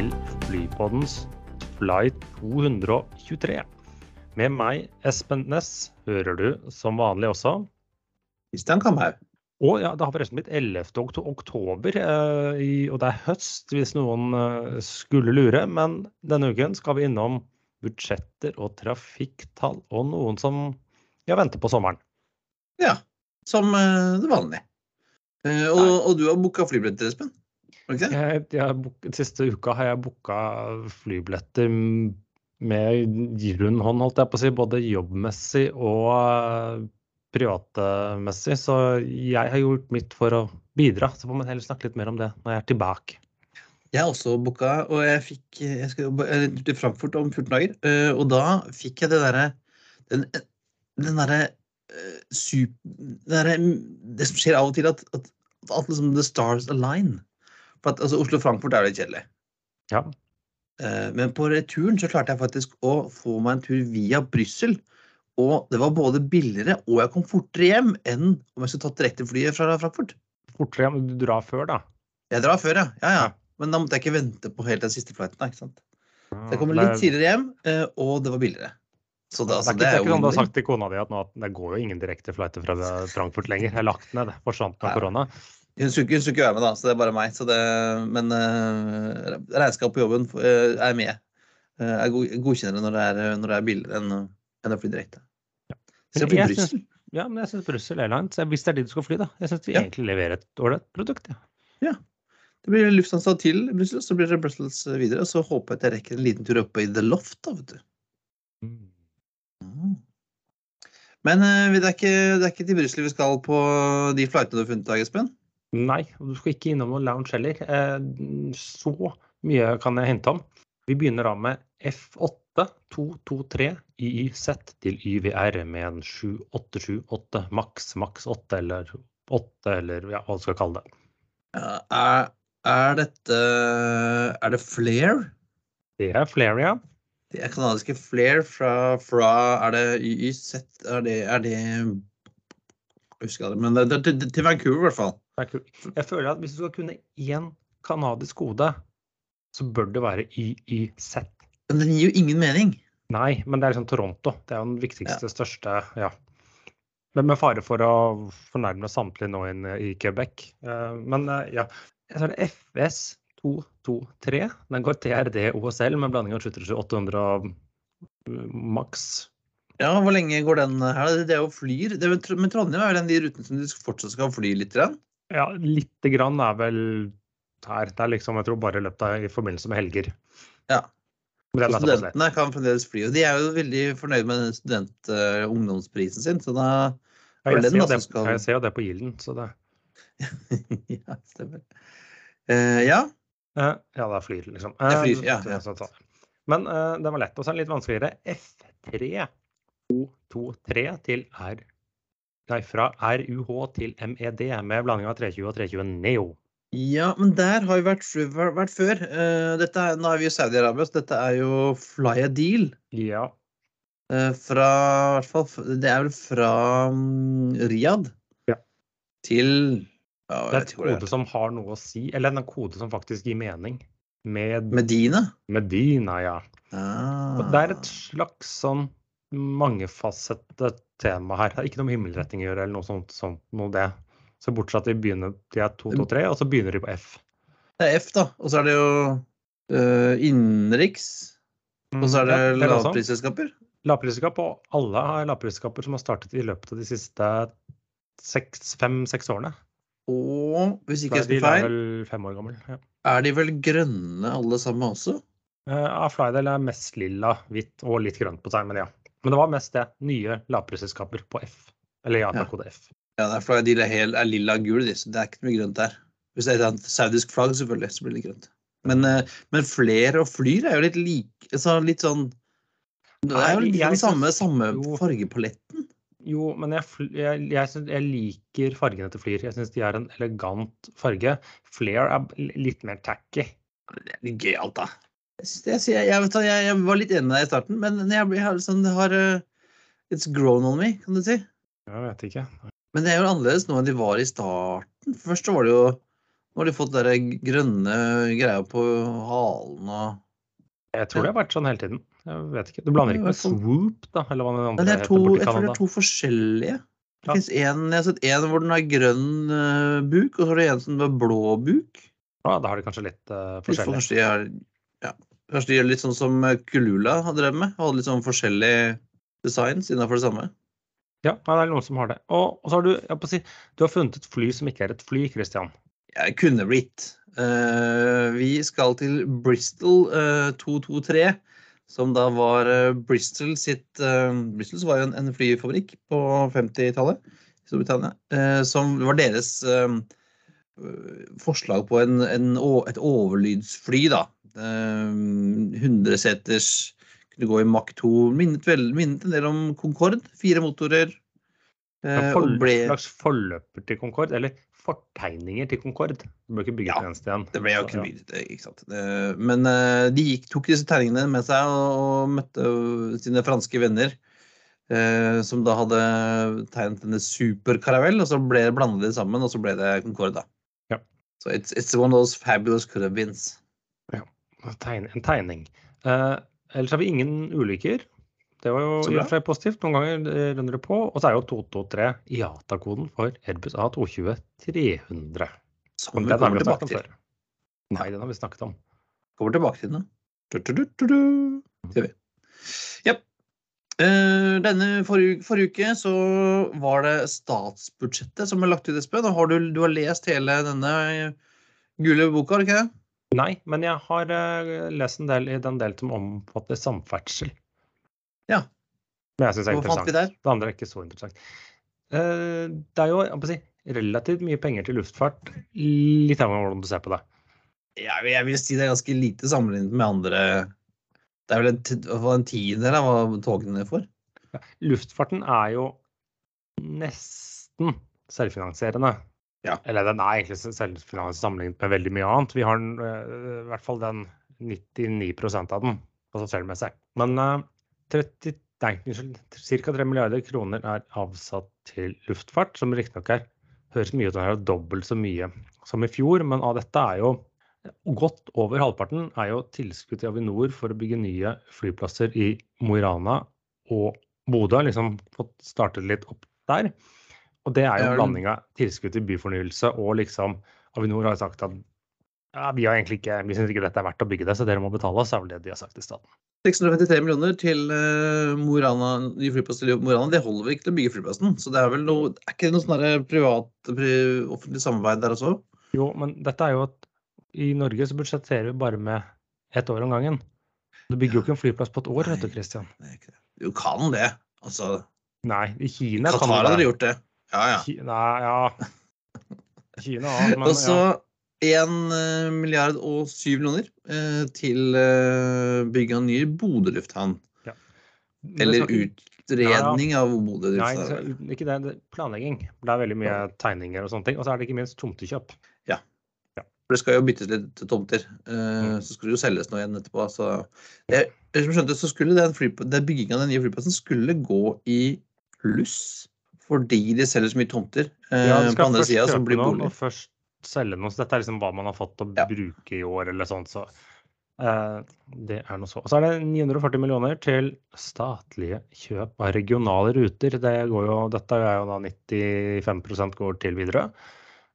til Flypoddens flight 223. Med meg, Espen Næss, hører du som vanlig også. Kristian Kamhaug. Og ja, det har forresten blitt 11. okto- oktober, eh, i, og det er høst, hvis noen eh, skulle lure. Men denne uken skal vi innom budsjetter og trafikktall, og noen som ja, venter på sommeren. Ja, som eh, det vanlige. Eh, og, og du har booka flybilletter, Espen? Det? Jeg, jeg, har siste uka har jeg booka flybilletter med rund hånd, holdt jeg på å si, både jobbmessig og eh, privatmessig. Så jeg har gjort mitt for å bidra. Så får man heller snakke litt mer om det når jeg er tilbake. Jeg har også booka, og jeg fikk Jeg skal jobbe eh, til Frankfurt om 14 dager. eh, Og da fikk jeg det derre Den, den derre super... Det der, Det som skjer av og til, at, at, at liksom the stars align. For at altså, Oslo-Frankfurt er litt kjedelig. Ja. Eh, Men på returen så klarte jeg faktisk å få meg en tur via Brussel. Og det var både billigere og jeg kom fortere hjem enn om jeg skulle tatt direkteflyet fra Frankfurt. Fortere, hjem? du drar før, da. Jeg drar før, ja. ja, ja. Ja. Men da måtte jeg ikke vente på helt den siste flighten. da, ikke sant? Så jeg kom litt er- tidligere hjem, eh, og det var billigere. Så det, altså, det er ikke, det er ikke sånn du har sagt til kona di at nå, at det går jo ingen direkte flighter fra Frankfurt lenger. Jeg har lagt ned, det forsvant med korona. korona. Hun skulle, ikke- hun skulle ikke være med, da, så det er bare meg. Så det, men uh, regnskap på jobben eh, er med. Eh, jeg godkjenner det når det er, når det er billigere enn, enn å fly direkte. Så Men jeg Brussel. Ja, men jeg syns Brussel Airlines, hvis det er de du skal fly, da. Jeg syns vi Ja. egentlig leverer et ålreit produkt. Ja. Det blir Lufthansa til Brussel, så blir det Brussels videre. Og så håper jeg at jeg rekker en liten tur oppe i The Loft, da, vet du. Mm. Men eh, det, er ikke, det er ikke til Brussel vi skal på de flightene du har funnet Espen? Nei, du skal ikke innom noen lounge heller. Eh, Så mye kan jeg hente om. Vi begynner da med F8 223 YYZ til YVR med en 7878 maks, maks 8 eller 8 eller ja, hva du skal kalle det. Er, er dette Er det Flair? Det er Flair, ja. Det er kanadiske Flair fra, fra Er det YYZ? Er det, er det Jeg husker det, men det er til, til Vancouver, i hvert fall. Det er kult. Jeg føler at hvis du skal kunne én kanadisk kode, så bør det være YYZ. Men den gir jo ingen mening. Nei, men det er liksom Toronto. Det er jo den viktigste, største Ja. Men med fare for å fornærme samtlige nå inn i Quebec. Eh, Men eh, ja. Så er det FS 223. Den går TRD OSL med blanding av 737 800 og mm, maks. Ja, Hvor lenge går den her? Det er jo Flyr. Men Trondheim er vel den de rutene som de fortsatt skal fly litt? Grann. Ja, lite grann er vel her. Det er liksom, jeg tror bare løpt av i forbindelse med helger. Ja. Og studentene kan fremdeles fly. Og de er jo veldig fornøyd med den student-ungdomsprisen sin, så da Ja, jeg, den, ser da det, skal- jeg ser jo det på Gilden, så det Ja, stemmer. Uh, ja. Uh, Ja, det er flyr, liksom. Det er flyr, Eh, ja, ja. så- så. Men uh, den var lett. Og så er den litt vanskeligere. F3 223 til R Nei, fra RUH til MED med blanding av 320 og 320 Neo. ja, men der har vi vært, vært, før. Eh, dette nå er vi i Saudi-Arabia, så dette er jo Fly a Deal. Ja. eh, fra i hvert fall Det er vel fra mm, Riyadh Ja. til ja, Det er et kode som har noe å si, eller en kode som faktisk gir mening. Med Medina. Medina, ja. Ah. Og Det er et slags sånn mangefasettet tema her. Det har ikke noe med himmelretning å gjøre eller noe sånt. sånt noe det. Så bortsett fra at de begynner de er 2, 2, 3, og så begynner de på F. Det er F, da. Og så er det jo uh, innenriks. Og så er det Mm, Ja, det lavprisselskaper. Lavprisselskap, og alle har lavprisselskaper som har startet i løpet av de siste fem-seks årene. Og hvis ikke jeg skal er feil, vel fem år gammel. Ja. er de vel grønne alle sammen også? Eh, Ja, Flydel er mest lilla, hvitt og litt grønt på seg, men ja. Men det var mest det. Nye lavprisselskaper på F. Eller ja, kode F. Ja, det er fordi de er, er lilla og gul, de, så det er ikke noe grønt der. Hvis det er et saudisk flagg, selvfølgelig, så blir det grønt. Men, eh, men flere og flyr er jo litt like så Litt sånn Det er jo litt den samme, samme jo. fargepaletten. Jo, men jeg, jeg, jeg, jeg liker fargene til Flyr. Jeg syns de er en elegant farge. Flair er litt mer tacky. Det er litt gøyalt, da. Jeg, jeg, jeg, vet, jeg, var litt enig med deg i starten, men jeg, har det har uh, It's grown on me, kan du si. Jeg vet ikke. Men det er jo annerledes nå enn de var i starten. Først så var det jo Nå har de fått den grønne greia på halen og Jeg tror det har vært sånn hele tiden. Jeg vet ikke. Du blander ikke med swoop, da? Eller hva den andre Nei, det er to, heter borti jeg tror det er to forskjellige. Det Ja. en, jeg har sett en hvor den har grønn uh, buk, og så har du en som har blå buk. Ja, da har de kanskje litt uh, Litt forskjellig. De er, ja, kanskje de gjør litt sånn som eh, Kulula har drevet med. Hadde litt sånn forskjellige designs innenfor det samme. Ja, det er noen som har det. Og, så har du jeg på si, du har funnet et fly som ikke er et fly, Christian. Jeg kunne blitt. Uh, vi skal til Bristol uh, 223, som da var uh, Bristol sitt uh, Bristol var jo en, en flyfabrikk på 50-tallet i Storbritannia. eh, som var deres eh, forslag på en, en, et overlydsfly, da. Uh, 100-seters kunne gå i Mach 2. Minnet, vel, minnet en del om Concorde. Fire motorer. Eh, for, ble slags forløper til Concorde, eller fortegninger til Concorde. Det ble ikke bygge Ja, eneste igjen. Det ble jo ikke ja. bygd, ikke sant. Men eh, de gikk, tok disse tegningene med seg og, møtte sine franske venner. eh, som da hadde tegnet denne superkaravell, og så ble det blandet det sammen, og så ble det Concorde. Så it's, it's one of those fabulous could have beens. Ja. en tegning. Uh, ellers har vi ingen ulykker. Det var jo i og for seg positivt. Noen ganger eh, renner det på. Og så er jo 223 IATA-koden for Airbus A220 300. Som vi kommer tilbake til. Nei, den har vi snakket om. Kommer tilbake til den. Du, du, du, du, du. Eh, denne forrige, forrige uke så var det statsbudsjettet som ble lagt ut, Espen. Har du, du har lest hele denne gule boka, har du ikke det? Nei, men jeg har eh, lest en del i den del som omfatter samferdsel. Ja. Men jeg syns det er Hva interessant. Det andre er ikke så interessant. Eh, det er jo si, relativt mye penger til luftfart, litt avhengig av hvordan du ser på det. Ja, jeg vil si det er ganske lite sammenlignet med andre Det er vel en, en tiendedel av hva togene får. Luftfarten er jo nesten selvfinansierende. Ja. Eller den er egentlig selvfinansierende sammenlignet med veldig mye annet. Vi har eh, i hvert fall den 99% av den passasjermessig. Men uh, 30, nei, ca. 3 milliarder kroner er avsatt til luftfart, som riktignok er høres mye ut som det er dobbelt så mye som i fjor, men av dette er jo godt over halvparten er jo tilskudd til Avinor for å bygge nye flyplasser i Mo i Rana og Bodø. Liksom fått startet litt opp der. Og det er jo en blanding av tilskudd til byfornyelse og liksom Avinor har sagt at ja, vi ikke, vi syns ikke dette er verdt å bygge det, så dere må betale oss, er vel det de har sagt til staten. 653 millioner til uh, Mo i ny flyplass til Mo i Rana. Det holder vel ikke til å bygge flyplassen. Så det er vel noe Er ikke det noe sånn privat-offentlig samarbeid der også? Jo, men dette er jo at i Norge så budsjetterer vi bare med ett år om gangen. Du bygger jo ikke en flyplass på et år, vet du, Nei. Christian. Du kan det. Altså Nei, i Kina kan Qatar du hadde det. gjort det. Ja, ja. Nei, ja. Kina ja men Og så ja. 1 milliard og 7 millioner eh, til eh, bygging av ny Bodø lufthavn. Ja. Eller utredning ja, av Bodø Nei, lufthavn. så- ikke det. Planlegging. Det er veldig mye tegninger og sånne ting. Og så er det ikke minst tomtekjøp. For det skal jo byttes litt tomter. Eh, Mm. Så skulle det jo selges noe igjen etterpå. Så jeg, som skjønte, så skulle den, den bygginga av den nye flyplassen skulle gå i pluss. Fordi de selger så mye tomter. Eh, Ja, på andre sida så kjøpe blir bolig. og først selge noe. Så dette er liksom hva man har fått å Ja. bruke i år, eller sånt. Så uh, det er noe så. Og så er det 940 millioner til statlige kjøp av regionale ruter. Det går jo, dette er jo da 95% går til Widerøe.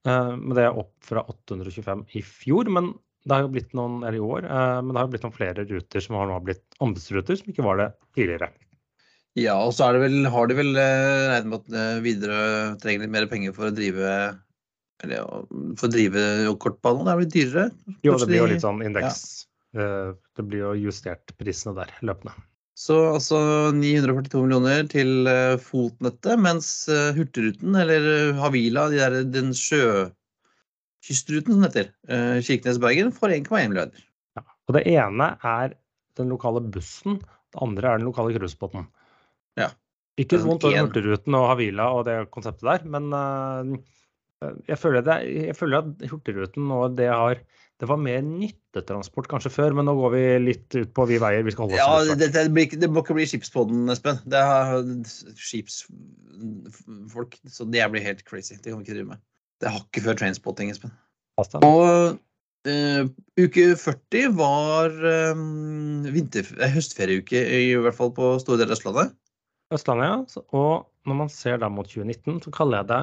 Eh, men det er opp fra 825 i fjor. Men det har jo blitt noen, eller i år, eh, men det har jo blitt noen flere ruter som har nå blitt anbudsruter, som ikke var det tidligere. Ja, og så det vel, har de vel eh, regnet med at Widerøe trenger litt mer penger for å drive eller for å drive kortbanen. Det er blitt dyrere. Jo, det blir jo litt sånn indeks. Ja. Det blir jo justert prisene der løpende. Så altså 942 millioner til eh, fotnettet, mens eh, Hurtigruten, eller eh, Havila, de der, den sjøkystruten som heter, Kirkenes-Bergen, får 1,1 milliarder. Og det ene er den lokale bussen, det andre er den lokale cruisebåten. Ja. Ikke vondt om Hurtigruten og Havila og det konseptet der, men jeg, føler det, jeg føler at Hurtigruten og det har Det var mer nyttetransport kanskje før, men nå går vi litt ut på vi veier. Vi skal holde oss Ja, det, det, blir det må ikke bli skipspodden, Espen. Det er skipsfolk, så det blir helt crazy. Det kan vi ikke drive med. Det har ikke før trainspotting, Espen. Og uh, uke 40 var um, vinter, eh, høstferieuke, i hvert fall på store deler av Østlandet. Østlandet, ja. Og når man ser da mot 2019, så kaller jeg det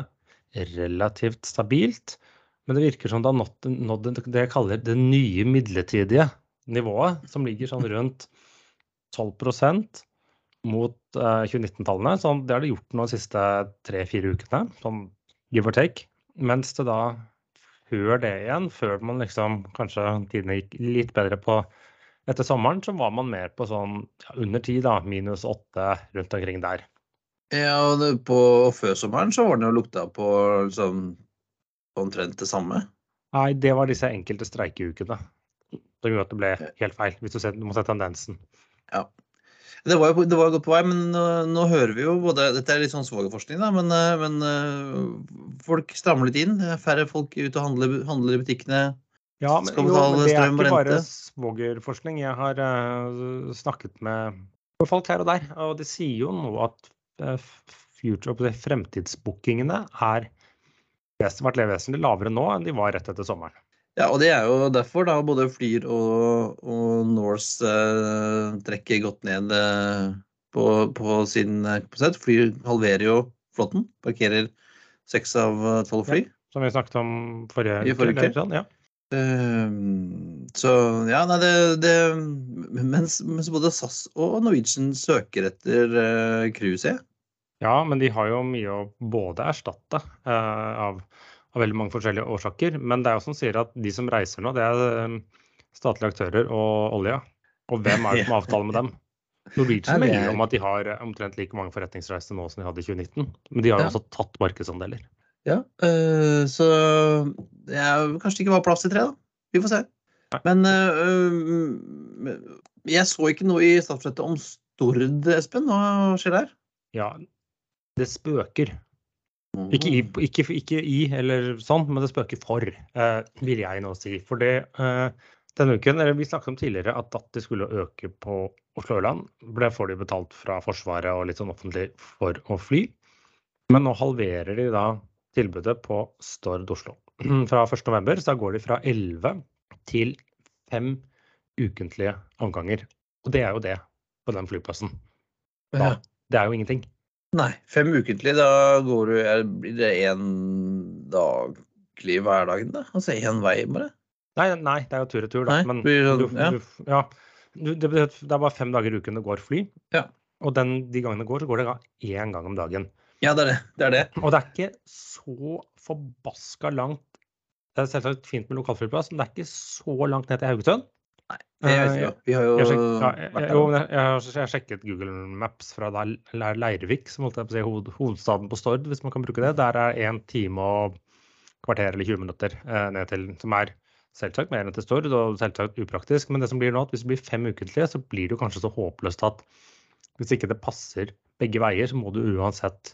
relativt stabilt. Men det virker som det har nådd, det jeg kaller det nye midlertidige nivået, som ligger sånn rundt 12% mot eh, 2019-tallene. Sånn, det har det gjort nå de siste tre-fire ukene, sånn give or take. Mens det da før det igjen, før man liksom kanskje tidene gikk litt bedre på etter sommeren, så var man mer på sånn ja, under ti, da, minus åtte rundt omkring der. Ja, og det, på, og før sommeren så var den jo lukta på liksom, omtrent det samme. Nei, det var disse enkelte streikeukene som gjorde at det ble helt feil, hvis du, ser, du må se tendensen. Det var jo det var godt på vei, men nå, nå hører vi jo både Dette er litt sånn svogerforskning, da, men, eh, men eh, folk strammer litt inn. Er Færre folk ute og handler, handler i butikkene. Ja, men, jo, men det er ikke bare svogerforskning. Jeg har uh, snakket med folk her og der, og de sier jo nå at future, fremtidsbookingene er vært vesentlig lavere nå enn de var rett etter sommeren. Ja, og det er jo derfor da både Flyr og, og Norse eh, trekker godt ned eh, på, på sin eh, kapasitet. Flyr halverer jo flåten, parkerer seks av eh, tolv fly. Som vi snakket om forrige I forrige uke. Sånn, ja. Ehm, så ja, nei, det, det mens, mens både SAS og Norwegian søker etter uh, cruise, ja, men de har jo mye å både erstatte eh, av, av veldig mange forskjellige årsaker. Men det er jo som sier at de som reiser nå, det er eh, statlige aktører og olja. Og hvem er det som har avtale med dem? Norwegian melder er- om at de har omtrent like mange forretningsreiser nå som de hadde i 2019. Men de har jo Ja. også tatt markedsandeler. Ja, øh, så det er kanskje ikke var plass til tre, da. Vi får se. Nei. Men eh, eh, jeg så ikke noe i statsbudsjettet om Stord, Espen. Hva skjer der? Ja, det spøker. Ikke i, ikke, ikke i eller sånn, men det spøker for, eh, vil jeg nå si. For det eh, denne uken, eller vi snakket om tidligere at datter skulle øke på Oslo Ørland, ble får de betalt fra Forsvaret og litt sånn offentlig for å fly. Men nå halverer de da tilbudet på Stord Oslo. Fra 1.11. så går de fra 11 til 5 ukentlige avganger. Og det er jo det på den flyplassen. Da, Det er jo ingenting. Nei, fem ukentlig. Da går du, er, blir det én daglig hverdagen, da? Altså én vei, bare? Nei, nei, det er jo tur-retur, da. Nei, Men det du, sånn, ja. du, ja. Du, det, det er bare fem dager i uken det går fly. Ja. Og den, de gangene det går, så går det én gang om dagen. Ja, det er det. Det er det. Og det er ikke så forbaska langt Det er selvsagt fint med lokalflyplass, men det er ikke så langt ned til Haugesund. Det vet ikke. Vi har jo Jeg, sjek, ja, jeg, jo, jeg, jeg, har- jeg har sjekket Google Maps fra der, Leirvik, som holdt jeg på å si hoved, hovedstaden på Stord, hvis man kan bruke det. Der er én time og kvarter eller 20 minutter eh, ned til, som er selvsagt mer enn til Stord og selvsagt upraktisk. Men det som blir nå, at hvis det blir fem ukentlige, så blir det jo kanskje så håpløst at hvis ikke det passer begge veier, så må du uansett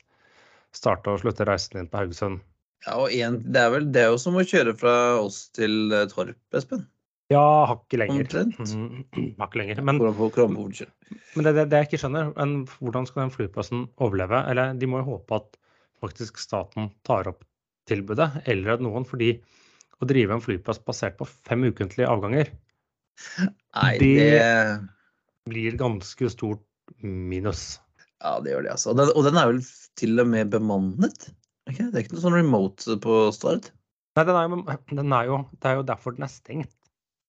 starte og slutte reisen din på Haugesund. Ja, og en, det, er vel, det er jo som å kjøre fra oss til eh, Torp, Espen. Ja, hakket lenger. Omtrent. Mm, hakket lenger. Men. Men det, det, det jeg ikke skjønner, en, hvordan skal den flyplassen overleve? Eller de må jo håpe at faktisk staten tar opp tilbudet, eller at noen, fordi å drive en flyplass basert på fem ukentlige avganger Nei, Det- det blir ganske stort minus. Ja, det gjør det, altså. Og den, og den er vel til og med bemannet? Okay, det? er ikke noe sånn remote på Stord? Nei, den er jo, den er jo, det er jo derfor den er stengt.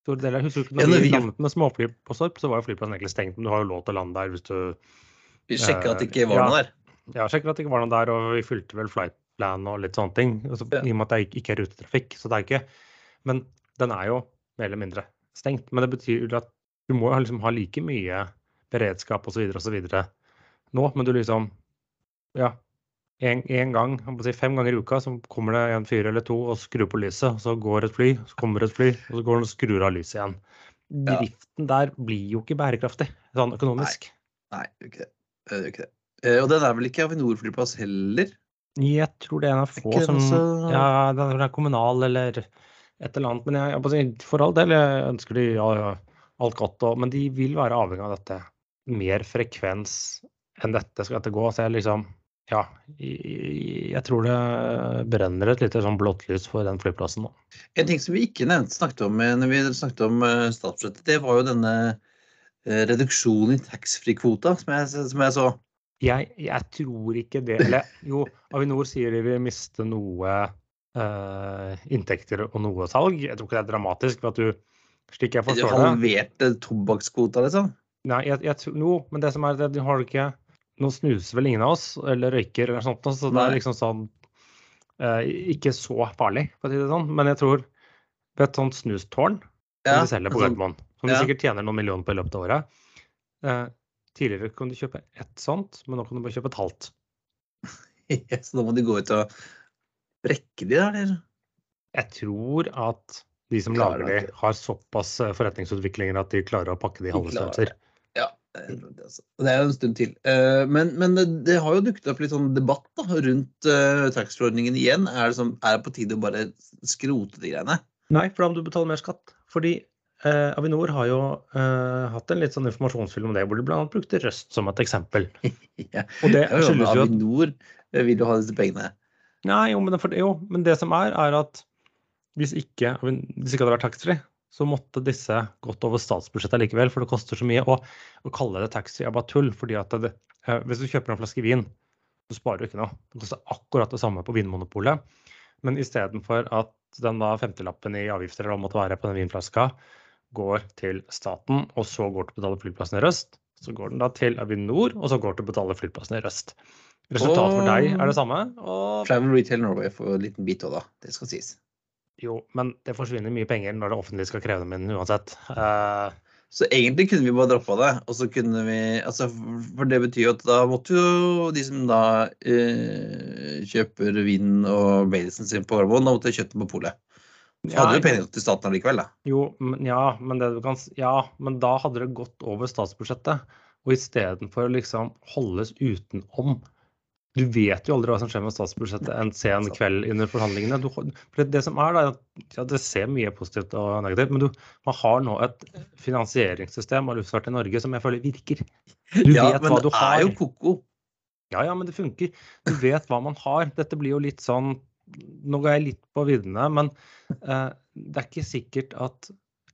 Stor del, av husker ikke når ja, vi landet med småfly på Sorp, så var jo flyplassen egentlig stengt, men du har jo lov til å lande der hvis du Vi sjekka at det ikke Eh, var ja. noe der. Ja, sjekker at det ikke var noe der, og vi fulgte vel flightplan og litt sånne ting. Altså, Ja. I og med at det ikke- ikke er rutetrafikk. Så det er ikke Men den er jo mer eller mindre stengt. Men det betyr jo at du må jo liksom ha like mye beredskap osv. osv. nå. Men du liksom Ja. En, en gang, si fem ganger i uka, så kommer det en fyr eller to og skrur på lyset. Så går et fly, så kommer et fly, og så går den og skrur av lyset igjen. Ja. Driften der blir jo ikke bærekraftig, sånn økonomisk. Nei, ikke det. gjør ikke det. Eh, Og den er vel ikke Avinor-flyplass heller? Jeg tror det er en av få som så... Ja, den er kommunal eller et eller annet. Men jeg, jeg, for all del, jeg ønsker de ja, ja, alt godt. Og, men de vil være avhengig av dette. Mer frekvens enn dette skal dette gå. Så jeg liksom ja, jeg tror det brenner et lite sånn blått lys for den flyplassen nå. En ting som vi ikke nevnte, snakket om når vi snakket om statsbudsjettet, det var jo denne reduksjonen i taxfree-kvota som, som, jeg så. Jeg, jeg, tror ikke det Eller jo, Avinor sier de vil miste noe eh, inntekter og noe salg. Jeg tror ikke det er dramatisk. for at du, slik jeg forstår det Halverte tobakkskvota, liksom? Nei, jeg, jeg tror, no, men det som er det, du har ikke Nå snuser vel ingen av oss, eller røyker eller sånt, så det er liksom sånn eh, Ikke så farlig, for å si det sånn. Men jeg tror ved et sånt snustårn som ja, de selger på altså, Gardermoen, som ja. sikkert tjener noen millioner på i løpet av året eh, Tidligere kunne du kjøpe ett sånt, men nå kan du bare kjøpe et halvt. så da må de gå ut og brekke de der, eller? Jeg tror at de som lager de, har såpass eh, forretningsutviklinger at de klarer å pakke de i halve størrelser. Ja, det er jo en stund til. Eh, men, men det, det, har jo dukket opp litt sånn debatt da, rundt uh, taxfree-ordningen igjen. Er det, som, er det på tide å bare skrote de greiene? Nei, for da må du betale mer skatt. Fordi Eh, Avinor har jo eh, hatt en litt sånn informasjonsfilm om det, hvor de bl.a. brukte Røst som et eksempel. ja, og det skyldes jo at Avinor vil jo ha disse pengene. Nei, jo men, det, jo, men det som er, er at hvis ikke, hvis ikke hadde vært taxfree, så måtte disse gått over statsbudsjettet likevel, for det koster så mye. Og å kalle det taxi er bare tull, fordi at det, eh, hvis du kjøper en flaske vin, så sparer du ikke noe. Det koster akkurat det samme på Vinmonopolet. Men istedenfor at den da femtilappen i avgifter eller måtte være på den vinflaska, går til staten, og så går til å betale flyplassen i Røst. Så går den da til Avinor, og så går til å betale flyplassen i Røst. Resultatet for deg er det samme. Og... Travel Retail Norway får en liten bit òg, da. Det skal sies. Jo, men det forsvinner mye penger når det offentlige skal kreve dem inn uansett. Uh... Så egentlig kunne vi bare droppa det. og så kunne vi, altså, For det betyr jo at da måtte jo de som da uh, kjøper vin og Baileysen sin på Gardermoen, da måtte de kjøpt den på polet. Så hadde du penger til staten allikevel, da? Jo, men, ja, men kan, ja, men da hadde det gått over statsbudsjettet. Og istedenfor å liksom holdes utenom Du vet jo aldri hva som skjer med statsbudsjettet en sen kveld under forhandlingene. Du, for det som er da, ja, Det ser mye positivt og negativt, men du, man har nå et finansieringssystem av luftfart i Norge som jeg føler virker. Du ja, vet hva du har. Men det er jo ko-ko. Ja, ja, men det funker. Du vet hva man har. Dette blir jo litt sånn Nå går jeg litt på viddene, men Eh, det er ikke sikkert at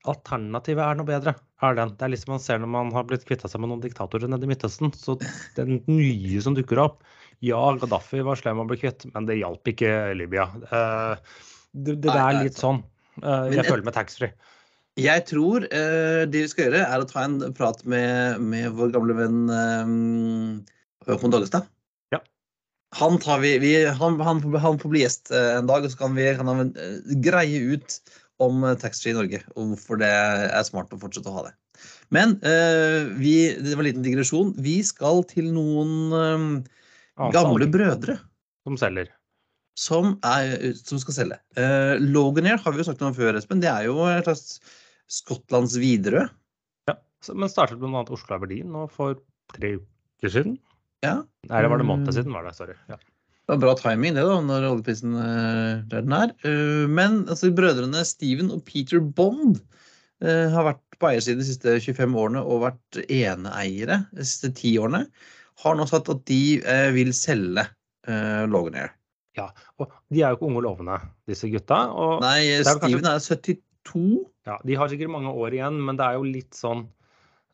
alternativet er noe bedre. er den. Det er liksom man ser når man har blitt kvitta seg med noen diktatorer nede i Midtøsten. Så den nye som dukker opp Ja, Gaddafi var slem å bli kvitt, men det hjalp ikke Libya. Eh, det, det, er litt sånn eh, jeg føler med taxfree. Jeg tror uh, det vi skal gjøre, er å ta en prat med, med vår gamle venn Håkon Dagestad han, vi, vi, han, han, han, får bli gjest uh, en dag, og så kan, vi, kan han greie ut om taxfree i Norge, og hvorfor det er smart å fortsette å ha det. Men vi, det var en liten digresjon. Vi skal til noen gamle brødre. Som selger. Som, er, som skal selge. Uh, Loganair har vi jo snakket om før, Espen. Det er jo et slags Skottlands Widerøe. Ja, men startet bl.a. Oslo Aberdeen nå for tre uker siden. Ja. Nei, det var det måned siden, var det. Sorry. Ja. Det var bra timing, det, da, når oljeprisen er der den er. Eh, men altså, brødrene Steven og Peter Bond eh, har vært på eiersiden de siste 25 årene og vært eneeiere de siste 10 årene. Har nå sagt at de eh, vil selge Loganair. Ja, og de er jo ikke unge og lovende, disse gutta. Nei, er Steven kanskje... er 72. Ja, De har sikkert mange år igjen, men det er jo litt sånn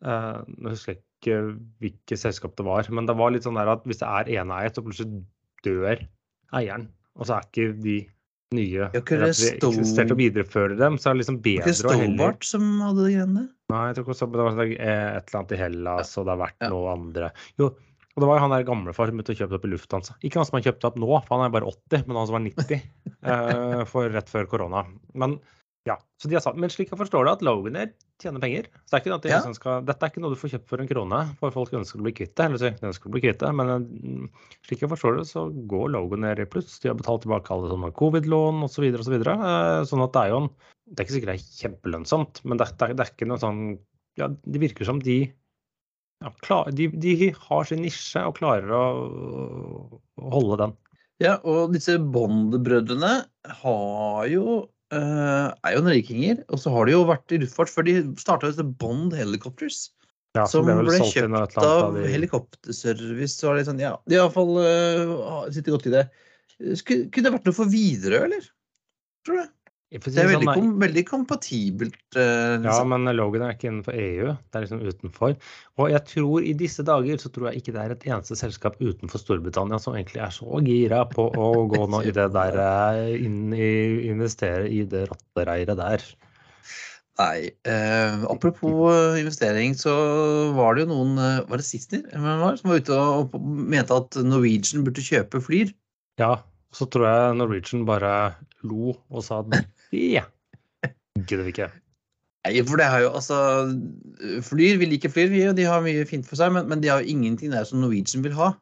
eh, Nå husker jeg ikke hvilket selskap det var. Men det var litt sånn der at hvis det er eneeiet, så plutselig dør eieren. Og så er ikke de nye eksistert og viderefører dem. Så er det liksom bedre Var ikke Stobart som hadde de greiene? Nei, jeg tror ikke det var et eller annet i Hellas, og det har vært ja. noe andre. Jo, og det var jo han der gamlefar som begynte å kjøpe opp i Lufthansa. Ikke han som har kjøpt opp nå, for han er bare 80, men han som var 90 eh, for rett før korona. Men ja, så de har sagt, Men slik jeg forstår det, at Loganer tjener penger. Så det er ikke noe de ja. skal, Dette er ikke noe du får kjøpt for en krone, for folk ønsker å bli kvitt det. eller så ønsker å bli kvitt det, Men mm, slik jeg forstår det, så går Loganer i pluss. De har betalt tilbake alle sånne covid-lån osv. Så osv. så. Eh, sånn at det er jo en Det er ikke sikkert det er kjempelønnsomt, men det, det, det er ikke noe sånn ja, Det virker som de ja, klar, de, de, har sin nisje og klarer å, å holde den. Ja, og disse Bond-brødrene har jo uh, er jo rikinger. Og så har de jo vært i luftfart før de starta Bond Helicopters. Ja, som ble ble kjøpt av de- helikopterservice. Så var det sånn, ja, de har iallfall uh, sitter godt i det. Skulle, kunne det vært noe for Widerøe, eller? Tror du? Får si Det er veldig, sånn, kom, veldig kompatibelt. Liksom. Ja, men Logan er ikke innenfor EU. Det er liksom utenfor. Og jeg tror i disse dager så tror jeg ikke det er et eneste selskap utenfor Storbritannia som egentlig er så gira på å gå nå i det der eh, inn i investere i det rattereiret der. Nei. eh, apropos eh, investering, så var det jo noen eh, Var det Sissener var som var ute og, og mente at Norwegian burde kjøpe Flyr? Ja, så tror jeg Norwegian bare lo og sa at det gidder vi ikke. Nei, for det har jo altså Flyr, vi liker Flyr, vi, og de har mye fint for seg, men, men de har jo ingenting der som Norwegian vil ha.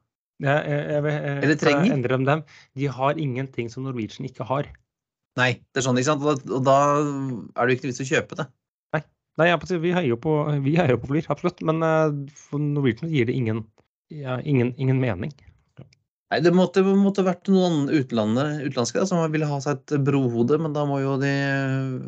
Ja, jeg, jeg, jeg, Eller trenger. endrer om dem. De har ingenting som Norwegian ikke har. Nei, det er sånn, ikke sant? Og da, og da er det jo ikke noe vits å kjøpe det. Nei, si, vi heier jo på, vi heier på Flyr, absolutt. Men eh, for Norwegian gir det ingen, ja, ingen, ingen mening. Nei, Det måtte, måtte vært noen utenlandske da, som ville ha seg et brohode, men da må jo de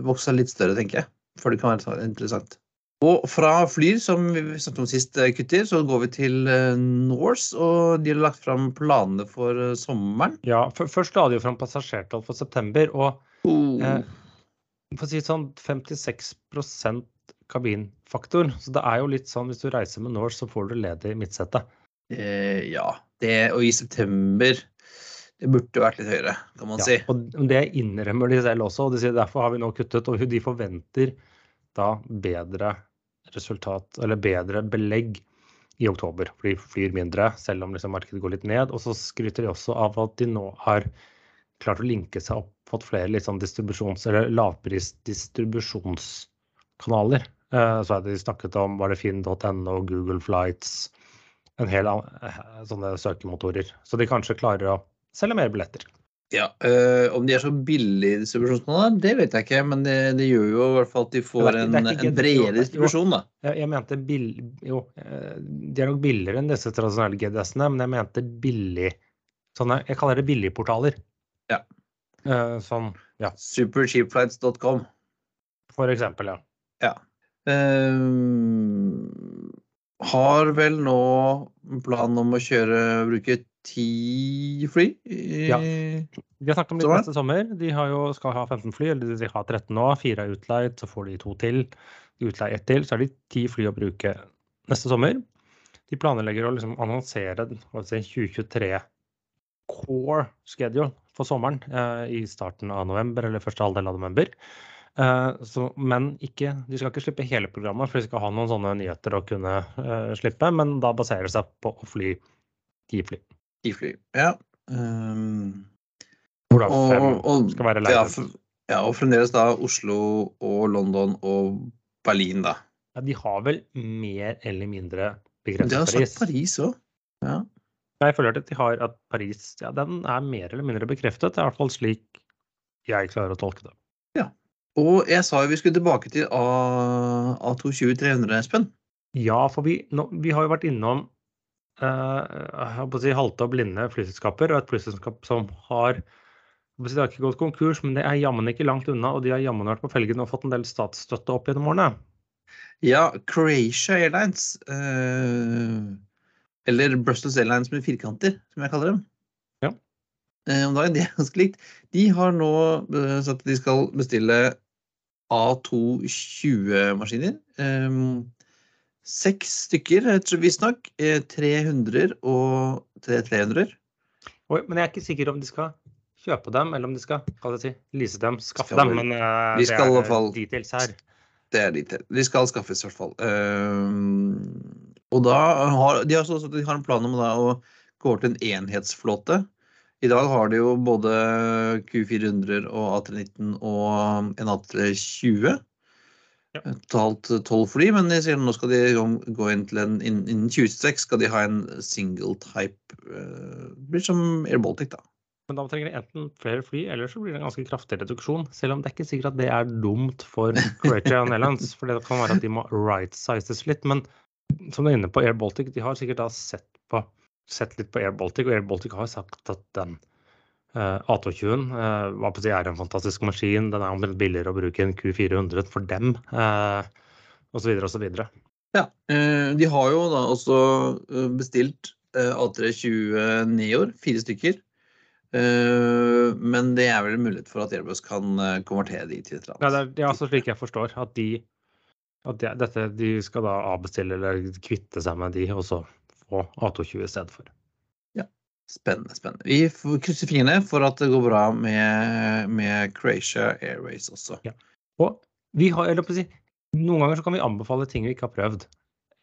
vokse seg litt større, tenker jeg. For det kan være interessant. Og fra Flyr, som vi snakket om sist, eh, kutter, så går vi til eh, Norse. Og de har lagt fram planene for eh, sommeren. Ja, Først la de jo fram passasjertall for september, og Eh, for å si sånn 56% kabinfaktor. Så det er jo litt sånn hvis du reiser med Norse, så får du ledig midtsete. Eh, ja. Det, og i september Det burde vært litt høyere, kan man Ja, si. og det innrømmer de selv også. og de sier Derfor har vi nå kuttet, og de forventer da bedre resultat, eller bedre belegg i oktober. For de flyr mindre, selv om liksom markedet går litt ned. Og så skryter de også av at de nå har klart å linke seg opp, fått flere litt sånn distribusjons- eller lavprisdistribusjonskanaler. Eh, Så har de snakket om var det finn.no, Google Flights, en hel eh, sånne søkemotorer. Så de kanskje klarer å selge mer billetter. Ja, øh, Om de er så billige distribusjonskanaler, det vet jeg ikke. Men det, det gjør jo i hvert fall at de får en, en bredere distribusjon. da. Jeg, jeg mente bill... Jo, eh, de er nok billigere enn disse tradisjonelle GDS-ene, men jeg mente billig sånne, Jeg kaller det billigportaler. Ja. Uh, sånn, ja, Supercheapflights.com. for eksempel, ja. Ja. Ehm, har vel nå planen om å kjøre bruke ti fly? i- Ja. Vi har snakket om det neste sommer. De har jo, skal ha 15 fly, eller de har 13 nå. Fire er utleid, så får de to til. De utleier ett til, så er de ti fly å bruke neste sommer. De planlegger å liksom annonsere si, 2023 core schedule for sommeren eh, i starten av november eller første halvdel av november. Eh, så, men ikke, de skal ikke slippe hele programmet, for de skal ha noen sånne nyheter å kunne uh, slippe. Men da baserer det seg på å fly ti fly. Ti fly. Ja. Um, Hvor da og, fem og, skal være ja, leid. f- ja, og fremdeles da Oslo og London og Berlin, da. Ja, de har vel mer eller mindre De har sagt Paris. Paris òg. Ja. Jeg føler at de har at Paris ja, den er mer eller mindre bekreftet. Det er i hvert fall slik jeg klarer å tolke det. Og jeg sa jo vi skulle tilbake til A- A220-300, Espen. Ja, for vi, nå, vi har jo vært innom eh, si halte og blinde flyselskaper, og et flyselskap som har si, Det har ikke gått konkurs, men det er jammen ikke langt unna, og de har jammen vært på felgen og fått en del statsstøtte opp gjennom årene. Ja, Croatia Airlines. eh, eller Brussels Airlines med firkanter, som jeg kaller dem. Eh, om dagen, De er ganske likt. De har nå eh, sagt at de skal bestille A220-maskiner. Um, seks stykker, visstnok. Eh, 300 og tre 300. Oi, men jeg er ikke sikker om de skal kjøpe dem, eller om de skal hva jeg si, lease dem, skaffe Skal dem. Men uh, vi det er fall- details her. Det er details. De skal skaffes, i hvert fall. Um, og da har de har, også, de har en plan om da, å gå over til en enhetsflåte. I dag har de jo både Q400 og A319 og en A320. Ja. Totalt tolv fly, men de sier nå skal de gå inn til en innen innen 2026 skal de ha en single type. Uh, blir som Air Baltic, da. Men da trenger de enten flere fly, eller så blir det en ganske kraftig reduksjon. Selv om det er ikke sikkert at det er dumt for Croatia Airlines, for det kan være at de må right-sizes litt. Men som du er inne på Air Baltic, de har sikkert da sett, på, sett litt på Air Baltic, og Air Baltic har sagt at den eh, A220-en eh, er en fantastisk maskin. Den er omtrent billigere å bruke enn Q400 for dem, osv. osv. Ja. eh, De har jo da også eh, bestilt eh, A320 Neor, fire stykker. Eh, Men det er vel mulighet for at Airbus kan eh, konvertere de til et eller Ja, det annet. er, det er altså slik jeg forstår, at de at de, dette, de skal da avbestille eller kvitte seg med de, og så få A220 i stedet for. Ja, Spennende, spennende. Vi krysser krysse fingrene for at det går bra med, med Croatia Airways også. Ja. Og vi har, eller på å si, noen ganger så kan vi anbefale ting vi ikke har prøvd.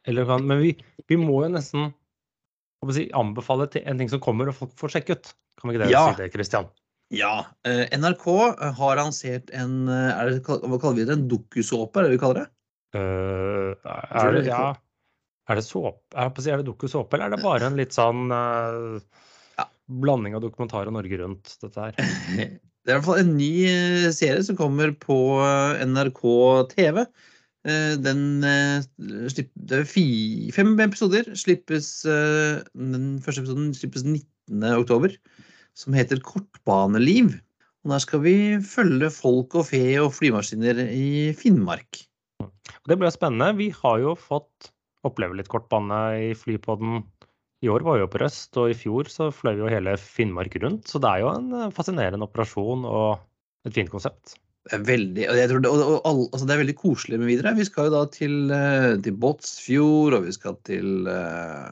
Eller kan, men vi, vi må jo nesten skal si, anbefale en ting som kommer og folk får sjekke ut. Kan vi ikke det Ja. si det, Christian? Ja. eh, NRK har lansert en eh, er det, Hva kaller vi det? En dokusåpe, er det vi kaller det? Uh, er det, det- ja, er det såpe? Er det, dokusåpe, eller er det bare en litt sånn eh, Ja. blanding av dokumentar og Norge Rundt, dette her? Det er i hvert fall en ny eh, serie som kommer på eh, NRK TV. Den Det er fem episoder. Slippes, den første episoden slippes 19. oktober. Som heter Kortbaneliv. Og der skal vi følge folk og fe og flymaskiner i Finnmark. Det blir spennende. Vi har jo fått oppleve litt kortbane i flypodden. I år var vi jo på Røst, og i fjor så fløy vi jo hele Finnmark rundt. Så det er jo en eh, fascinerende operasjon og et fint konsept. Veldig, og jeg tror det, og, og, all- altså det er veldig koselig med videre. Vi skal jo da til, eh, til Båtsfjord, og vi skal til uh,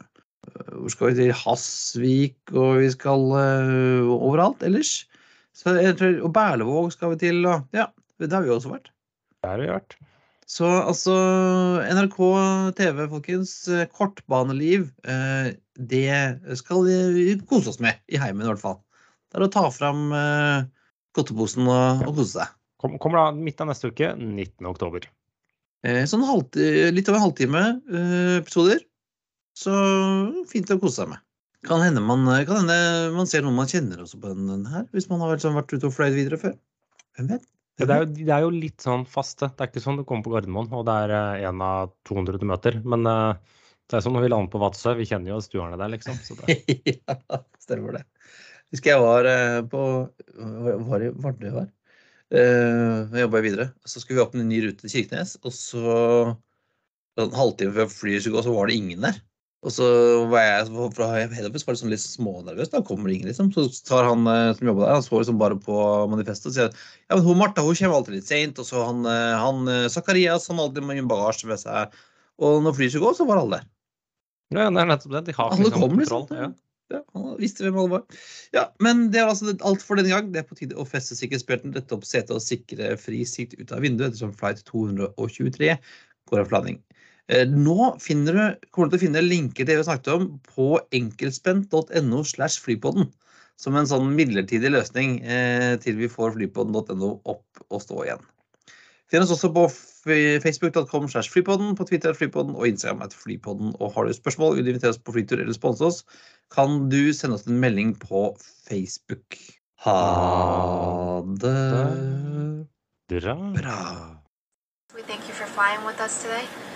Hvor skal vi til? Hasvik, og vi skal uh, overalt ellers. Så jeg tror, og Berlevåg skal vi til, og ja, det har vi også vært. Det har vi gjort. Så altså NRK TV, folkens. eh, Kortbaneliv. eh, Det skal vi kose oss med i heimen, i hvert fall. Det er å ta fram eh, godteposen og, og kose seg. Kom, kommer da midt av neste uke, 19. oktober. Eh, Sånn halvti- litt over en halvtime eh, episoder. Så fint å kose seg med. Kan hende man, kan hende man ser noen man kjenner også på den, her, hvis man har vært ute og fløyet videre før. Hvem vet? Det er, jo, det er jo litt sånn faste. Det er ikke sånn du kommer på Gardermoen, og det er én av 200 du møter. Men eh, det er som når vi lander på Vadsø. Vi kjenner jo stuerne der, liksom. Det, ja, stemmer det. Husker jeg var eh, på Var det Vardø her. Eh, Jeg jobba videre. Så skulle vi åpne en ny rute til Kirkenes, og så en halvtime før flyet skulle gå, så var det ingen der. Og så var jeg fra var det sånn litt smånervøs. Da kommer det ingen, liksom. Så tar han eh, som jobber der, han så liksom bare på manifestet og sier at ja, men hun Martha hun kommer alltid litt seint. Og så han, eh, han eh, Zakarias han alltid mye bagasje med seg. Og når flyet skulle gå, så var alle der. ja, det er nettopp det. De har Alle liksom kom, kontroll. liksom. Ja. Ja, han visste hvem alle var. Ja, men det er altså alt for denne gang. Det er på tide å feste sikkerhetsbelten, rette opp setet og sikre fri sikt ut av vinduet ettersom flight 223 går av landing. Eh, Nå finner du, kommer du til å finne linker til det vi snakket om på enkeltspent.no slash flypodden. Som en sånn midlertidig løsning eh, til vi får flypodden.no opp og stå igjen. Finn oss også på facebook.com slash flypodden, på Twitter at flypodden og Instagram at flypodden. Og har du spørsmål, vil du invitere oss på flytur eller sponse oss, kan du sende oss en melding på Facebook. Ha det Bra. bra. We thank you for flying with us today.